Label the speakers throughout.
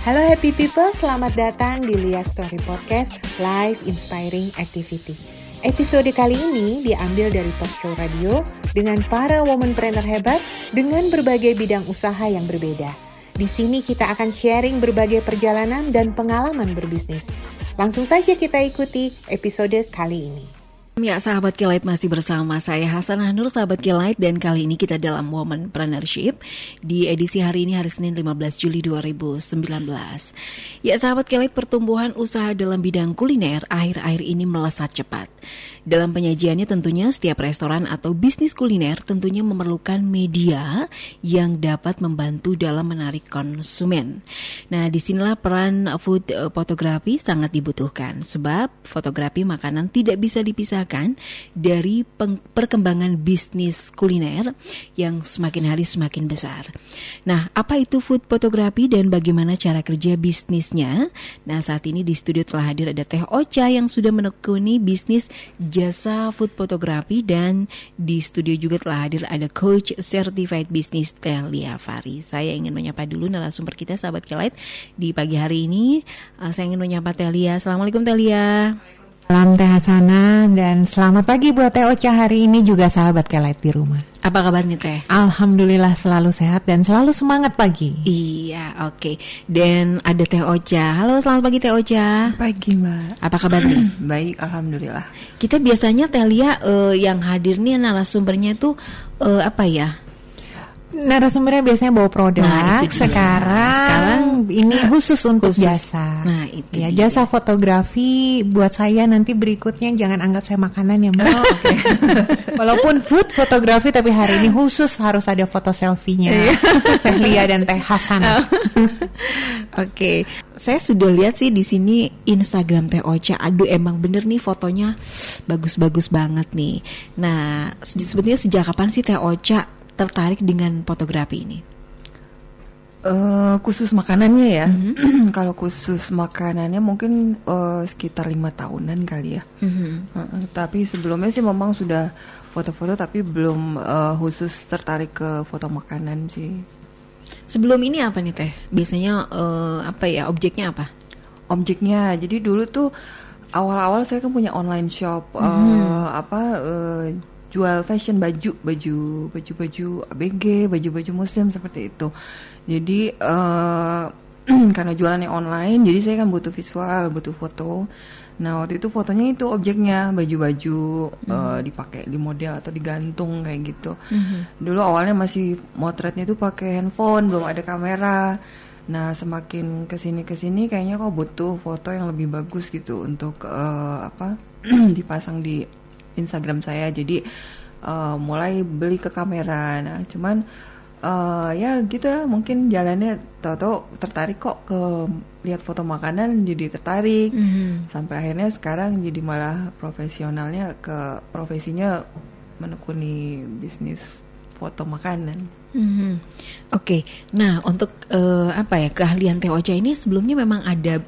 Speaker 1: Halo happy people, selamat datang di Lia Story Podcast Live Inspiring Activity. Episode kali ini diambil dari talk show radio dengan para womanpreneur hebat dengan berbagai bidang usaha yang berbeda. Di sini kita akan sharing berbagai perjalanan dan pengalaman berbisnis. Langsung saja kita ikuti episode kali ini.
Speaker 2: Ya, sahabat Kilight masih bersama saya Hasan Nur, sahabat Kilight dan kali ini kita dalam Womanpreneurship di edisi hari ini hari Senin 15 Juli 2019. Ya, sahabat Kilight pertumbuhan usaha dalam bidang kuliner akhir-akhir ini melesat cepat. Dalam penyajiannya tentunya setiap restoran atau bisnis kuliner tentunya memerlukan media yang dapat membantu dalam menarik konsumen. Nah, di sinilah peran food fotografi sangat dibutuhkan sebab fotografi makanan tidak bisa dipisahkan dari perkembangan bisnis kuliner yang semakin hari semakin besar. Nah, apa itu food fotografi dan bagaimana cara kerja bisnisnya? Nah, saat ini di studio telah hadir ada Teh Ocha yang sudah menekuni bisnis jasa food fotografi dan di studio juga telah hadir ada coach certified business Telia Fari. Saya ingin menyapa dulu narasumber kita sahabat Kelight di pagi hari ini. Uh, saya ingin menyapa Telia. Assalamualaikum Telia.
Speaker 1: Salam Teh Hasana dan selamat pagi buat Teh Ocha hari ini juga sahabat Kelight di rumah.
Speaker 2: Apa kabar nih Teh?
Speaker 1: Alhamdulillah selalu sehat dan selalu semangat pagi.
Speaker 2: Iya, oke. Okay. Dan ada Teh Ocha. Halo, selamat pagi Teh Ocha.
Speaker 3: Pagi Mbak.
Speaker 2: Apa kabar nih?
Speaker 3: Baik, alhamdulillah.
Speaker 2: Kita biasanya Teh Lia uh, yang hadir nih narasumbernya itu uh, apa ya?
Speaker 1: Narasumbernya biasanya bawa produk. Nah, sekarang, sekarang ini khusus untuk khusus. jasa.
Speaker 2: Nah, itu
Speaker 1: ya dia. jasa fotografi buat saya nanti berikutnya jangan anggap saya makanan ya, Mbak. Oh, okay. Walaupun food fotografi tapi hari ini khusus harus ada foto selfie-nya. Iya. Teh Lia dan Teh Hasan.
Speaker 2: Oh. Oke. okay. Saya sudah lihat sih di sini Instagram Teh Ocha. Aduh emang bener nih fotonya bagus-bagus banget nih. Nah, sebetulnya sejak kapan sih Teh Ocha tertarik dengan fotografi ini?
Speaker 3: Uh, khusus makanannya ya, mm-hmm. kalau khusus makanannya mungkin uh, sekitar lima tahunan kali ya. Mm-hmm. Uh, tapi sebelumnya sih memang sudah foto-foto, tapi belum uh, khusus tertarik ke foto makanan sih.
Speaker 2: Sebelum ini apa nih teh? Biasanya uh, apa ya objeknya apa?
Speaker 3: Objeknya, jadi dulu tuh awal-awal saya kan punya online shop, mm-hmm. uh, apa uh, jual fashion baju baju baju baju ABG baju baju muslim seperti itu jadi uh, karena jualannya online jadi saya kan butuh visual butuh foto nah waktu itu fotonya itu objeknya baju-baju mm. uh, dipakai di model atau digantung kayak gitu mm-hmm. dulu awalnya masih motretnya itu pakai handphone belum ada kamera nah semakin ke sini ke sini kayaknya kok butuh foto yang lebih bagus gitu untuk uh, apa dipasang di Instagram saya jadi uh, mulai beli ke kamera nah cuman uh, ya gitu lah mungkin jalannya tau-tau tertarik kok ke lihat foto makanan jadi tertarik mm -hmm. sampai akhirnya sekarang jadi malah profesionalnya ke profesinya menekuni bisnis foto makanan.
Speaker 2: Mm -hmm. Oke, okay. nah untuk uh, apa ya keahlian Teh Ocha ini sebelumnya memang ada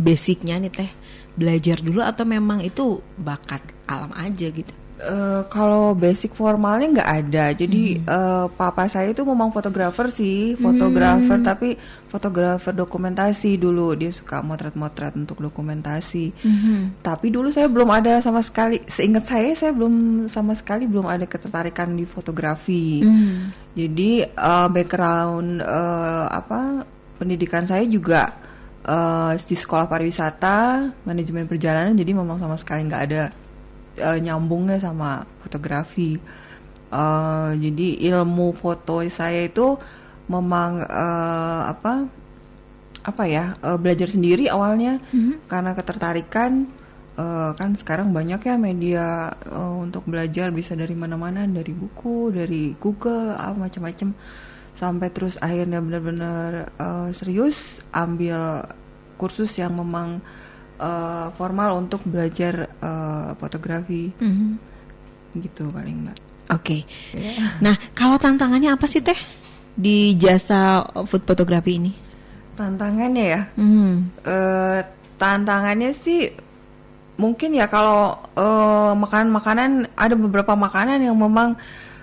Speaker 2: basicnya nih Teh belajar dulu atau memang itu bakat alam aja gitu?
Speaker 3: Uh, kalau basic formalnya nggak ada, jadi hmm. uh, papa saya itu memang fotografer sih, fotografer hmm. tapi fotografer dokumentasi dulu dia suka motret-motret untuk dokumentasi. Hmm. Tapi dulu saya belum ada sama sekali, seingat saya saya belum sama sekali belum ada ketertarikan di fotografi. Hmm. Jadi uh, background uh, apa pendidikan saya juga uh, di sekolah pariwisata, manajemen perjalanan, jadi memang sama sekali nggak ada uh, nyambungnya sama fotografi. Uh, jadi ilmu foto saya itu memang uh, apa apa ya uh, belajar sendiri awalnya mm-hmm. karena ketertarikan uh, kan sekarang banyak ya media uh, untuk belajar bisa dari mana-mana dari buku dari Google apa macam-macam sampai terus akhirnya benar-benar uh, serius ambil kursus yang memang uh, formal untuk belajar uh, fotografi mm-hmm. gitu paling mbak.
Speaker 2: Oke. Okay. Yeah. Nah kalau tantangannya apa sih teh di jasa food fotografi ini?
Speaker 3: Tantangannya ya. Mm. Uh, tantangannya sih mungkin ya kalau uh, makanan-makanan ada beberapa makanan yang memang uh,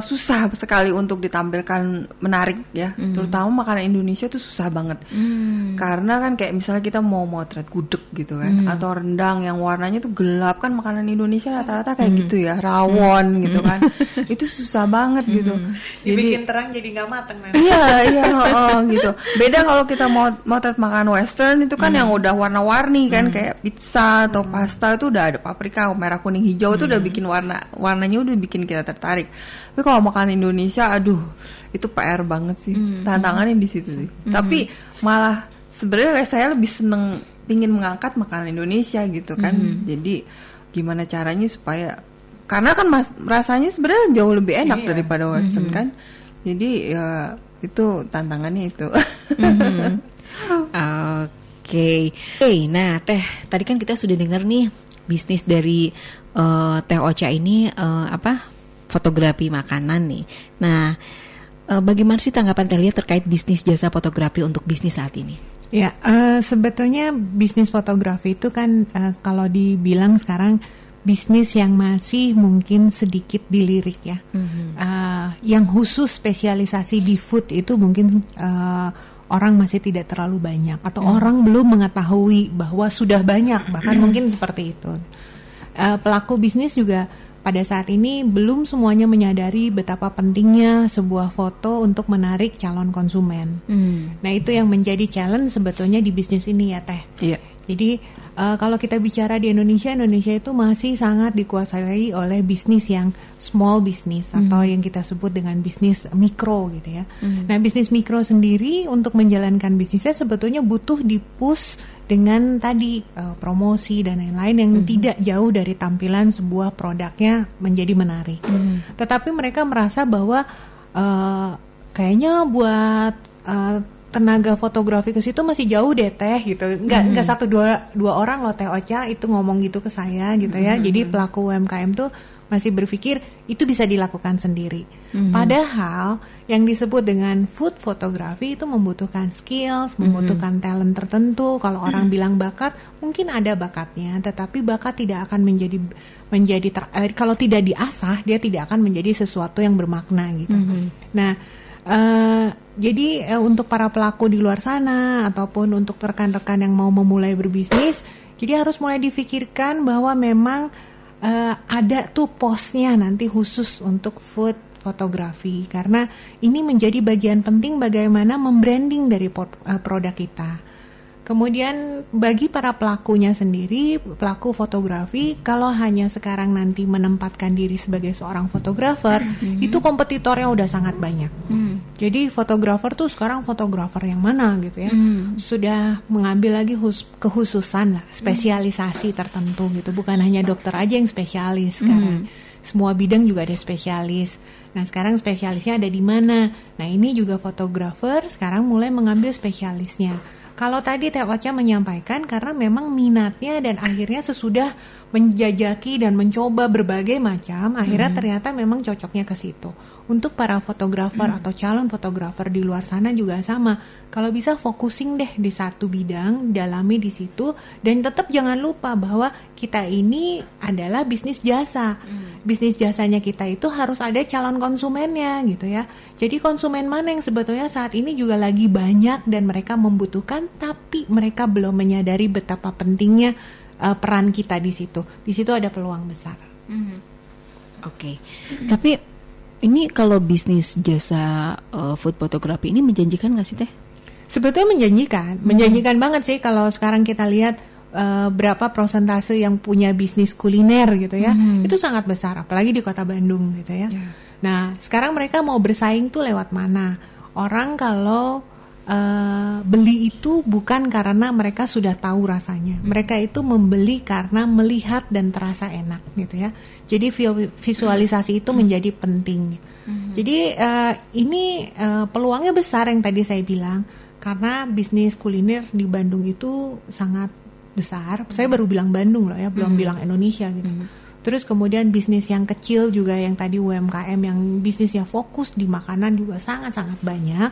Speaker 3: susah sekali untuk ditampilkan menarik ya,
Speaker 2: Hmm.
Speaker 3: terutama makanan Indonesia tuh susah banget. Karena kan kayak misalnya kita mau motret gudeg gitu kan,
Speaker 2: Hmm.
Speaker 3: atau rendang yang warnanya tuh gelap kan makanan Indonesia rata-rata kayak
Speaker 2: Hmm.
Speaker 3: gitu ya, rawon gitu kan, itu susah banget gitu.
Speaker 1: Dibikin terang jadi nggak mateng nanti.
Speaker 3: Iya iya oh, gitu. Beda kalau kita mau motret makan western itu kan yang udah warna-warni kan kayak pizza atau pasta itu udah ada paprika merah kuning hijau itu udah bikin warna warnanya udah bikin kita tertarik. Tapi kalau makan Indonesia aduh itu PR banget sih. Tantangannya di situ sih. Tapi malah sebenarnya saya lebih seneng pingin mengangkat makanan Indonesia gitu kan. Jadi gimana caranya supaya karena kan mas, rasanya sebenarnya jauh lebih enak
Speaker 1: Iya.
Speaker 3: daripada western kan. Jadi ya itu tantangannya itu.
Speaker 2: Mhm. Oke. Oke, nah Teh, tadi kan kita sudah dengar nih bisnis dari eh, Teh Ocha ini eh, apa? Fotografi makanan nih. Nah, eh, bagaimana sih tanggapan Teh Lia terkait bisnis jasa fotografi untuk bisnis saat ini?
Speaker 1: Ya, eh, sebetulnya bisnis fotografi itu kan eh, kalau dibilang sekarang bisnis yang masih mungkin sedikit dilirik ya. Eh, yang khusus spesialisasi di food itu mungkin eh, orang masih tidak terlalu banyak atau orang belum mengetahui bahwa sudah banyak bahkan mungkin seperti itu. Eh, pelaku bisnis juga pada saat ini belum semuanya menyadari betapa pentingnya sebuah foto untuk menarik calon konsumen. Nah itu yang menjadi challenge sebetulnya di bisnis ini ya teh.
Speaker 3: Iya.
Speaker 1: Jadi eh, kalau kita bicara di Indonesia, Indonesia itu masih sangat dikuasai oleh bisnis yang small business atau yang kita sebut dengan bisnis mikro gitu ya. Nah bisnis mikro sendiri untuk menjalankan bisnisnya sebetulnya butuh dipush dengan tadi eh, promosi dan lain-lain yang tidak jauh dari tampilan sebuah produknya menjadi menarik. Tetapi mereka merasa bahwa eh, kayaknya buat eh, tenaga fotografi ke situ masih jauh deh teh gitu. Nggak nggak satu dua dua orang loh teh Ocha itu ngomong gitu ke saya gitu ya. Jadi pelaku UMKM tuh masih berpikir itu bisa dilakukan sendiri. Padahal yang disebut dengan food photography itu membutuhkan skills, membutuhkan talent tertentu. Kalau orang bilang bakat, mungkin ada bakatnya, tetapi bakat tidak akan menjadi menjadi ter- eh, kalau tidak diasah, dia tidak akan menjadi sesuatu yang bermakna gitu. Nah, eh, jadi eh, untuk para pelaku di luar sana ataupun untuk rekan-rekan yang mau memulai berbisnis, jadi harus mulai difikirkan bahwa memang eh, ada tuh posnya nanti khusus untuk food fotografi karena ini menjadi bagian penting bagaimana membranding dari eh, produk kita. Kemudian bagi para pelakunya sendiri, pelaku fotografi kalau hanya sekarang nanti menempatkan diri sebagai seorang fotografer, itu kompetitornya udah sangat banyak. Jadi fotografer tuh sekarang fotografer yang mana gitu ya. Sudah mengambil lagi hus- kekhususan lah, spesialisasi tertentu gitu. Bukan hanya dokter aja yang spesialis sekarang. Semua bidang juga ada spesialis. Nah, sekarang spesialisnya ada di mana? Nah, ini juga fotografer sekarang mulai mengambil spesialisnya. Kalau tadi Teh Ocha menyampaikan karena memang minatnya dan akhirnya sesudah menjajaki dan mencoba berbagai macam, akhirnya ternyata memang cocoknya ke situ. Untuk para fotografer atau calon fotografer di luar sana juga sama. Kalau bisa focusing deh di satu bidang, dalami di situ dan tetap jangan lupa bahwa kita ini adalah bisnis jasa. Bisnis jasanya kita itu harus ada calon konsumennya gitu ya. Jadi konsumen mana yang sebetulnya saat ini juga lagi banyak dan mereka membutuhkan tapi mereka belum menyadari betapa pentingnya uh, peran kita di situ. Di situ ada peluang besar.
Speaker 2: Oke. Tapi ini kalau bisnis jasa eh, food photography ini menjanjikan nggak sih Teh?
Speaker 1: Sebetulnya menjanjikan, menjanjikan banget sih kalau sekarang kita lihat uh, berapa prosentase yang punya bisnis kuliner gitu ya, itu sangat besar, apalagi di kota Bandung gitu ya. Nah, sekarang mereka mau bersaing tuh lewat mana? Orang kalau uh, beli itu bukan karena mereka sudah tahu rasanya, mereka itu membeli karena melihat dan terasa enak gitu ya. Jadi vi- visualisasi itu menjadi penting. Jadi eh, ini eh, peluangnya besar yang tadi saya bilang karena bisnis kuliner di Bandung itu sangat besar. Saya baru bilang Bandung loh ya, belum bilang Indonesia gitu. Terus kemudian bisnis yang kecil juga yang tadi UMKM yang bisnisnya fokus di makanan juga sangat-sangat banyak.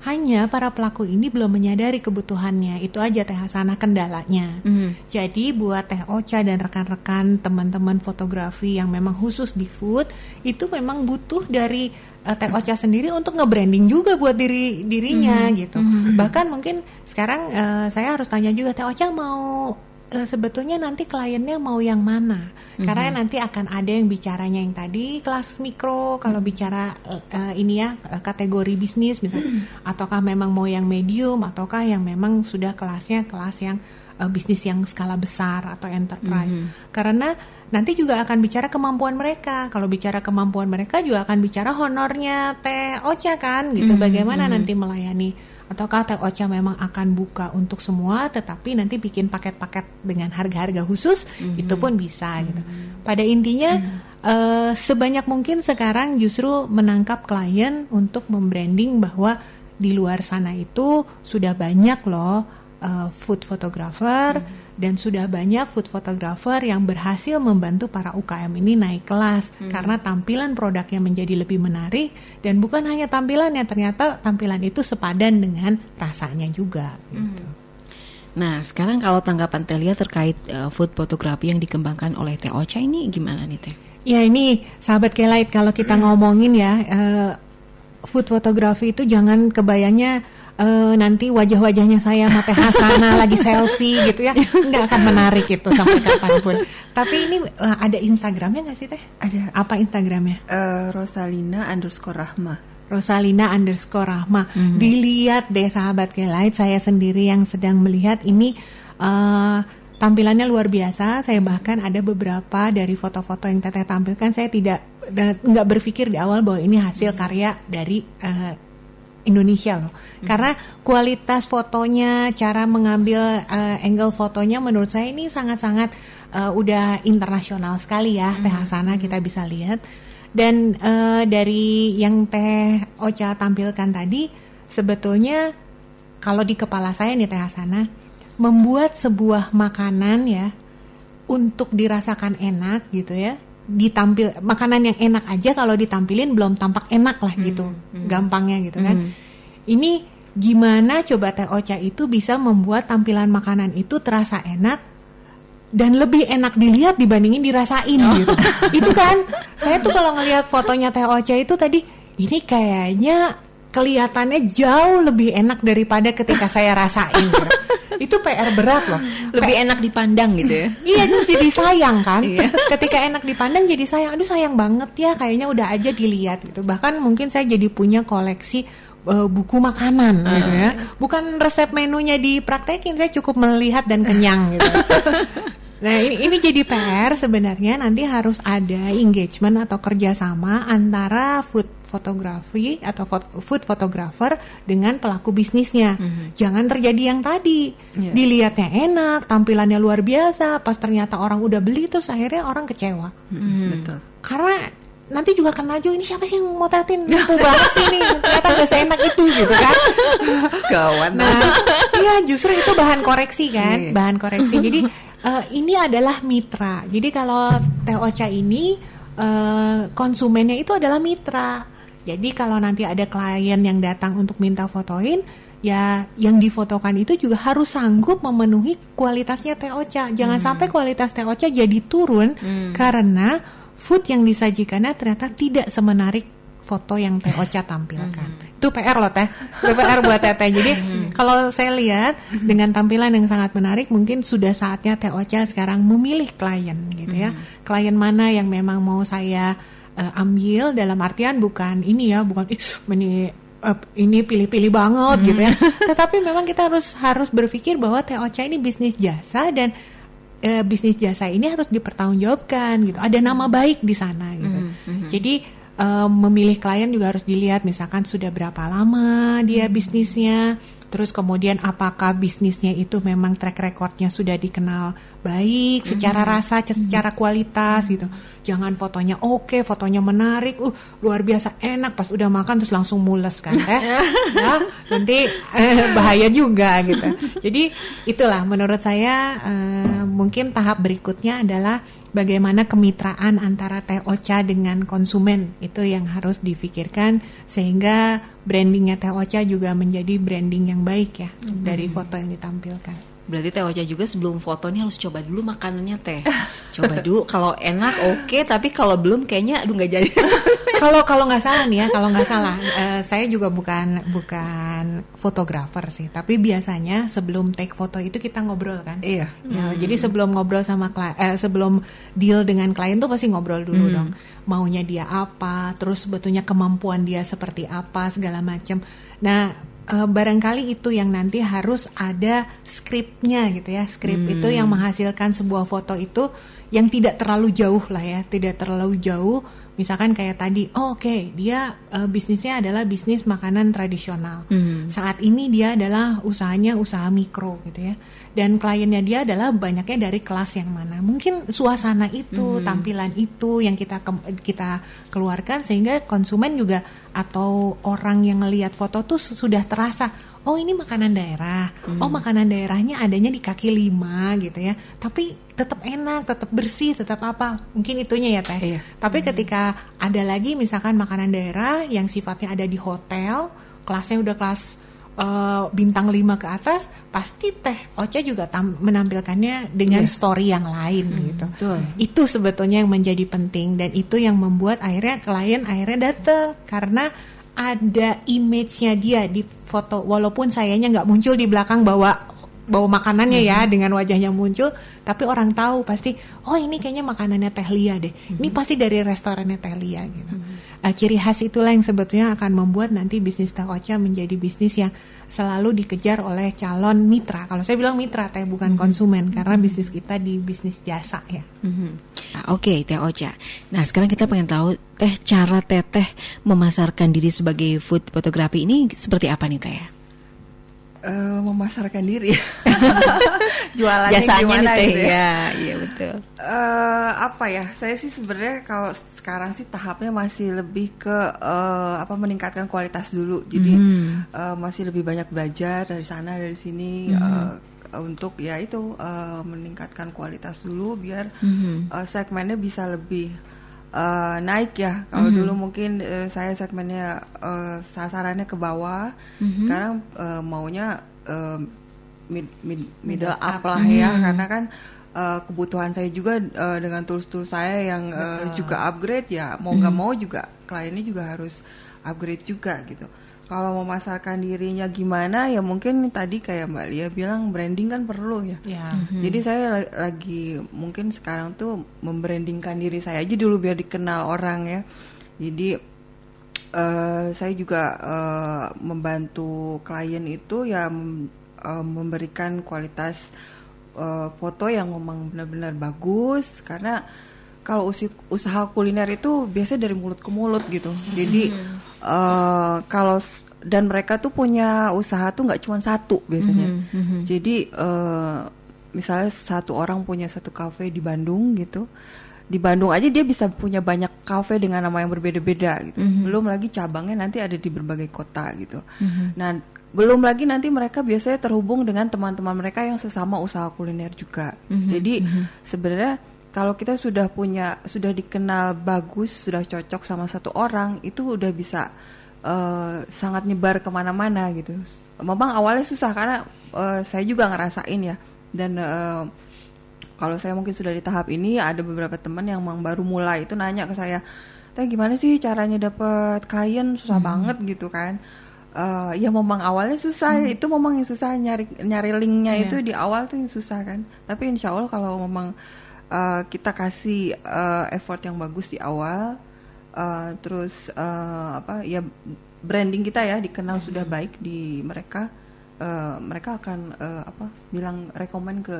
Speaker 1: Hanya para pelaku ini belum menyadari kebutuhannya. Itu aja Teh Hasanah kendalanya.
Speaker 2: Mhm.
Speaker 1: Jadi buat Teh Ocha dan rekan-rekan teman-teman fotografi yang memang khusus di food itu memang butuh dari eh, Teh Ocha sendiri untuk nge-branding juga buat diri dirinya gitu. Bahkan mungkin sekarang eh, saya harus tanya juga Teh Ocha mau eh, sebetulnya nanti kliennya mau yang mana? Karena nanti akan ada yang bicaranya yang tadi kelas mikro kalau bicara eh, ini ya eh, kategori bisnis misalnya ataukah memang mau yang medium ataukah yang memang sudah kelasnya kelas yang eh, bisnis yang skala besar atau enterprise. Karena nanti juga akan bicara kemampuan mereka. Kalau bicara kemampuan mereka juga akan bicara honornya Teh Ocha kan gitu. Bagaimana nanti melayani ataukah Teh Ocha memang akan buka untuk semua tetapi nanti bikin paket-paket dengan harga-harga khusus itu pun bisa gitu. Pada intinya eh, sebanyak mungkin sekarang justru menangkap klien untuk membranding bahwa di luar sana itu sudah banyak loh eh, food photographer dan sudah banyak food photographer yang berhasil membantu para UKM ini naik kelas karena tampilan produknya menjadi lebih menarik dan bukan hanya tampilannya ternyata tampilan itu sepadan dengan rasanya juga gitu.
Speaker 2: Nah, sekarang kalau tanggapan Telia terkait eh, food fotografi yang dikembangkan oleh Ocha ini gimana nih Teh?
Speaker 1: Ya ini sahabat Kelight kalau kita ngomongin ya eh, food fotografi itu jangan kebayangnya eh, nanti wajah-wajahnya saya sama Teh Hasana lagi selfie gitu ya nggak akan menarik itu sampai kapan pun. Tapi ini eh, ada Instagramnya nggak sih Teh?
Speaker 3: Ada
Speaker 1: Apa Instagramnya?
Speaker 3: eh, Rosalina underscore Rahma.
Speaker 1: Rosalina underscore Rahma. Dilihat deh sahabat Kelight, saya sendiri yang sedang melihat ini eh, tampilannya luar biasa. Saya bahkan ada beberapa dari foto-foto yang Teteh tampilkan, saya tidak da- nggak berpikir di awal bahwa ini hasil karya dari eh, Indonesia loh. Karena kualitas fotonya, cara mengambil eh, angle fotonya menurut saya ini sangat-sangat eh, udah internasional sekali ya. Teh Hasana kita bisa lihat. Dan eh, dari yang Teh Ocha tampilkan tadi, sebetulnya kalau di kepala saya nih Teh Hasana, membuat sebuah makanan ya untuk dirasakan enak gitu ya, ditampil makanan yang enak aja kalau ditampilin belum tampak enak lah gitu, gampangnya gitu kan. Ini gimana coba Teh Ocha itu bisa membuat tampilan makanan itu terasa enak dan lebih enak dilihat dibandingin dirasain gitu. itu kan saya tuh kalau ngelihat fotonya Teh Ocha itu tadi ini kayaknya kelihatannya jauh lebih enak daripada ketika saya rasain. gitu. Itu PR berat loh.
Speaker 2: Lebih enak dipandang gitu ya.
Speaker 1: Iya terus jadi sayang kan.
Speaker 2: Iya.
Speaker 1: Ketika enak dipandang jadi sayang. Aduh sayang banget ya kayaknya udah aja dilihat gitu. Bahkan mungkin saya jadi punya koleksi eh, buku makanan gitu ya. Bukan resep menunya dipraktekin, saya cukup melihat dan kenyang gitu. Nah ini, ini jadi PR sebenarnya nanti harus ada engagement atau kerjasama antara food fotografi atau fot- food photographer dengan pelaku bisnisnya. Jangan terjadi yang tadi
Speaker 3: Iya.
Speaker 1: dilihatnya enak, tampilannya luar biasa, pas ternyata orang udah beli terus akhirnya orang kecewa.
Speaker 3: Betul.
Speaker 1: Karena nanti juga akan maju ini siapa sih yang motretin mampu banget sih nih ternyata gak seenak itu gitu kan
Speaker 3: Gawat.
Speaker 1: Nah, iya justru itu bahan koreksi kan,
Speaker 3: Iya.
Speaker 1: bahan koreksi. Jadi eh, ini adalah mitra. Jadi kalau Teh Ocha ini eh, konsumennya itu adalah mitra. Jadi kalau nanti ada klien yang datang untuk minta fotoin, ya yang difotokan itu juga harus sanggup memenuhi kualitasnya Teh Ocha. Jangan sampai kualitas Teh Ocha jadi turun karena food yang disajikannya ternyata tidak semenarik foto yang Teh Ocha tampilkan. Itu PR loh Teh. Itu PR buat Teteh. Jadi kalau saya lihat dengan tampilan yang sangat menarik mungkin sudah saatnya Teh Ocha sekarang memilih klien gitu ya. Klien mana yang memang mau saya eh, ambil dalam artian bukan ini ya, bukan ih ini eh, ini pilih-pilih banget gitu ya. Tetapi memang kita harus harus berpikir bahwa Ocha ini bisnis jasa dan eh, bisnis jasa ini harus dipertanggungjawabkan gitu. Ada nama baik di sana gitu. Jadi eh, memilih klien juga harus dilihat misalkan sudah berapa lama dia bisnisnya, terus kemudian apakah bisnisnya itu memang track recordnya sudah dikenal baik secara rasa, secara kualitas gitu. Jangan fotonya oke, fotonya menarik, uh luar biasa enak pas udah makan terus langsung mules kan teh. ya, nanti eh, bahaya juga gitu. Jadi itulah menurut saya eh, mungkin tahap berikutnya adalah bagaimana kemitraan antara Teh Ocha dengan konsumen itu yang harus difikirkan sehingga brandingnya Teh Ocha juga menjadi branding yang baik ya hmm. dari foto yang ditampilkan.
Speaker 2: Berarti Teh Ocha juga sebelum foto ini harus coba dulu makanannya Teh. Coba dulu kalau enak oke, okay, tapi kalau belum kayaknya aduh nggak jadi.
Speaker 1: Kalau kalau nggak salah nih ya, kalau nggak salah, uh, saya juga bukan bukan fotografer sih, tapi biasanya sebelum take foto itu kita ngobrol kan.
Speaker 3: Iya.
Speaker 1: Ya, hmm. Jadi sebelum ngobrol sama klien, eh, sebelum deal dengan klien tuh pasti ngobrol dulu hmm. dong. Maunya dia apa, terus sebetulnya kemampuan dia seperti apa, segala macam. Nah uh, barangkali itu yang nanti harus ada skripnya gitu ya skrip hmm. itu yang menghasilkan sebuah foto itu yang tidak terlalu jauh lah ya tidak terlalu jauh misalkan kayak tadi oh, oke okay, dia uh, bisnisnya adalah bisnis makanan tradisional hmm. saat ini dia adalah usahanya usaha mikro gitu ya dan kliennya dia adalah banyaknya dari kelas yang mana mungkin suasana itu hmm. tampilan itu yang kita kita keluarkan sehingga konsumen juga atau orang yang ngelihat foto tuh sudah terasa oh ini makanan daerah hmm. oh makanan daerahnya adanya di kaki lima gitu ya tapi tetap enak tetap bersih tetap apa mungkin itunya ya teh iya. tapi hmm. ketika ada lagi misalkan makanan daerah yang sifatnya ada di hotel kelasnya udah kelas uh, bintang 5 ke atas pasti teh Ocha juga menampilkannya dengan yeah. story yang lain hmm, gitu. Betul. Itu sebetulnya yang menjadi penting dan itu yang membuat akhirnya klien akhirnya datang karena ada image-nya dia di foto walaupun sayanya nggak muncul di belakang bawa bawa makanannya ya, hmm. ya dengan wajahnya muncul tapi orang tahu pasti oh ini kayaknya makanannya Teh Lia deh hmm. ini pasti dari restorannya Teh Lia gitu hmm. uh, ciri khas itulah yang sebetulnya akan membuat nanti bisnis Teh Ocha menjadi bisnis yang selalu dikejar oleh calon mitra. Kalau saya bilang mitra teh bukan hmm. konsumen karena bisnis kita di bisnis jasa ya.
Speaker 2: Hmm. Nah, Oke, okay, Teh Ocha. Nah, sekarang kita pengen tahu teh cara Teteh memasarkan diri sebagai food fotografi ini seperti apa nih Teh?
Speaker 3: Uh, memasarkan diri
Speaker 2: jualannya Jasanya gimana nih, gitu ya? ya iya betul
Speaker 3: uh, apa ya saya sih sebenarnya kalau sekarang sih tahapnya masih lebih ke uh, apa meningkatkan kualitas dulu jadi mm. uh, masih lebih banyak belajar dari sana dari sini mm. uh, untuk ya itu uh, meningkatkan kualitas dulu biar mm. uh, segmennya bisa lebih uh, naik ya. Kalau mm -hmm. dulu mungkin uh, saya segmennya uh, sasarannya ke bawah, mm -hmm. sekarang uh, maunya uh, mid, mid, middle up, up lah mm -hmm. ya, karena kan uh, kebutuhan saya juga uh, dengan tools-tools saya yang uh, juga upgrade ya, mau nggak mm -hmm. mau juga kliennya juga harus upgrade juga gitu kalau memasarkan dirinya gimana ya mungkin tadi kayak Mbak Lia bilang branding kan perlu ya. ya. Mm-hmm. Jadi saya lagi mungkin sekarang tuh membrandingkan diri saya aja dulu biar dikenal orang ya. Jadi uh, saya juga uh, membantu klien itu ya uh, memberikan kualitas uh, foto yang memang benar-benar bagus karena kalau usaha kuliner itu biasanya dari mulut ke mulut gitu. Jadi hmm uh, kalau dan mereka tuh punya usaha tuh nggak cuma satu biasanya. Mm -hmm. Jadi uh, misalnya satu orang punya satu kafe di Bandung gitu. Di Bandung aja dia bisa punya banyak kafe dengan nama yang berbeda-beda gitu. Mm -hmm. Belum lagi cabangnya nanti ada di berbagai kota gitu. Mm -hmm. Nah, belum lagi nanti mereka biasanya terhubung dengan teman-teman mereka yang sesama usaha kuliner juga. Mm -hmm. Jadi mm -hmm. sebenarnya kalau kita sudah punya sudah dikenal bagus sudah cocok sama satu orang itu udah bisa uh, sangat nyebar ke mana-mana gitu memang awalnya susah karena uh, saya juga ngerasain ya dan uh, kalau saya mungkin sudah di tahap ini ada beberapa teman yang memang baru mulai itu nanya ke saya teh gimana sih caranya dapat klien susah hmm. banget gitu kan uh, ya memang awalnya susah hmm. itu memang yang susah nyari nyari linknya yeah. itu di awal tuh yang susah kan tapi insya Allah kalau memang uh, kita kasih uh, effort yang bagus di awal uh, terus uh, apa ya branding kita ya dikenal mm -hmm. sudah baik di mereka uh, mereka akan uh, apa bilang rekomend ke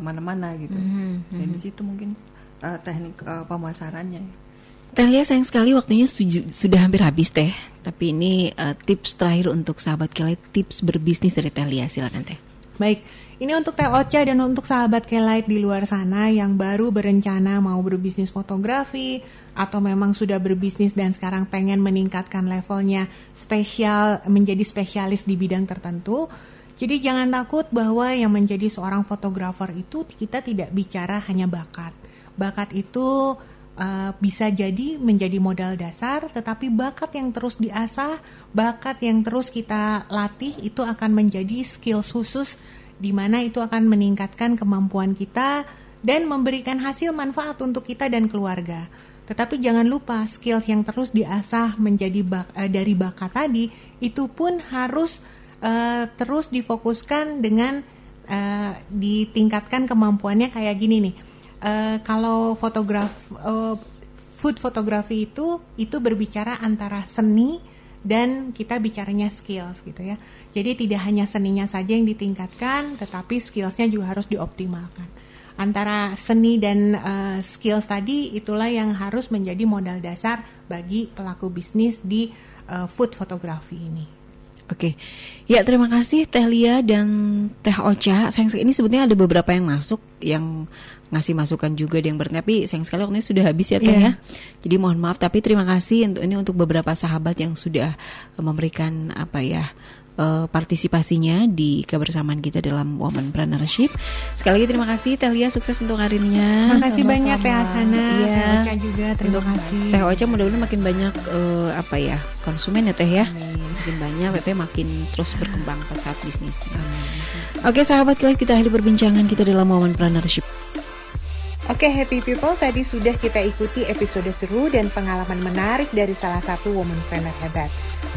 Speaker 3: mana-mana uh, gitu mm -hmm. dan di situ mungkin uh, teknik uh, pemasarannya
Speaker 2: Teh Lia sayang sekali waktunya sudah hampir habis teh. Tapi ini uh, tips terakhir untuk sahabat kilat tips berbisnis dari Teh Lia silakan teh.
Speaker 1: Baik, ini untuk Teh Ocha dan untuk sahabat Kelight di luar sana yang baru berencana mau berbisnis fotografi atau memang sudah berbisnis dan sekarang pengen meningkatkan levelnya spesial menjadi spesialis di bidang tertentu. Jadi jangan takut bahwa yang menjadi seorang fotografer itu kita tidak bicara hanya bakat. bakat itu uh, bisa jadi menjadi modal dasar, tetapi bakat yang terus diasah, bakat yang terus kita latih itu akan menjadi skill khusus di mana itu akan meningkatkan kemampuan kita dan memberikan hasil manfaat untuk kita dan keluarga. Tetapi jangan lupa skills yang terus diasah menjadi bak, uh, dari bakat tadi itu pun harus uh, terus difokuskan dengan uh, ditingkatkan kemampuannya kayak gini nih uh, kalau fotograf uh, food fotografi itu itu berbicara antara seni dan kita bicaranya skills gitu ya. Jadi tidak hanya seninya saja yang ditingkatkan, tetapi skillsnya juga harus dioptimalkan. Antara seni dan uh, skills tadi itulah yang harus menjadi modal dasar bagi pelaku bisnis di uh, food fotografi ini.
Speaker 2: Oke, ya terima kasih Teh Lia dan Teh Ocha. Sayang ini sebetulnya ada beberapa yang masuk yang ngasih masukan juga yang ber tapi sayang sekali waktunya sudah habis ya Teh yeah. ya. Jadi mohon maaf tapi terima kasih untuk ini untuk beberapa sahabat yang sudah memberikan apa ya uh, partisipasinya di kebersamaan kita dalam Woman Partnership. Sekali lagi terima kasih Telia sukses untuk karirnya.
Speaker 1: Terima kasih banyak Teh Asana,
Speaker 2: iya.
Speaker 1: Teh Ocha juga terima untuk kasih.
Speaker 2: Teh Ocha mudah-mudahan makin banyak uh, apa ya konsumen ya Teh ya. Amin. Makin banyak Teh makin terus berkembang pesat bisnisnya. Amin. Oke sahabat kita akhiri perbincangan kita dalam Woman Partnership.
Speaker 1: Oke happy people, tadi sudah kita ikuti episode seru dan pengalaman menarik dari salah satu woman planner hebat.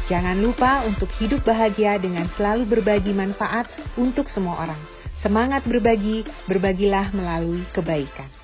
Speaker 1: Jangan lupa untuk hidup bahagia dengan selalu berbagi manfaat untuk semua orang. Semangat berbagi, berbagilah melalui kebaikan.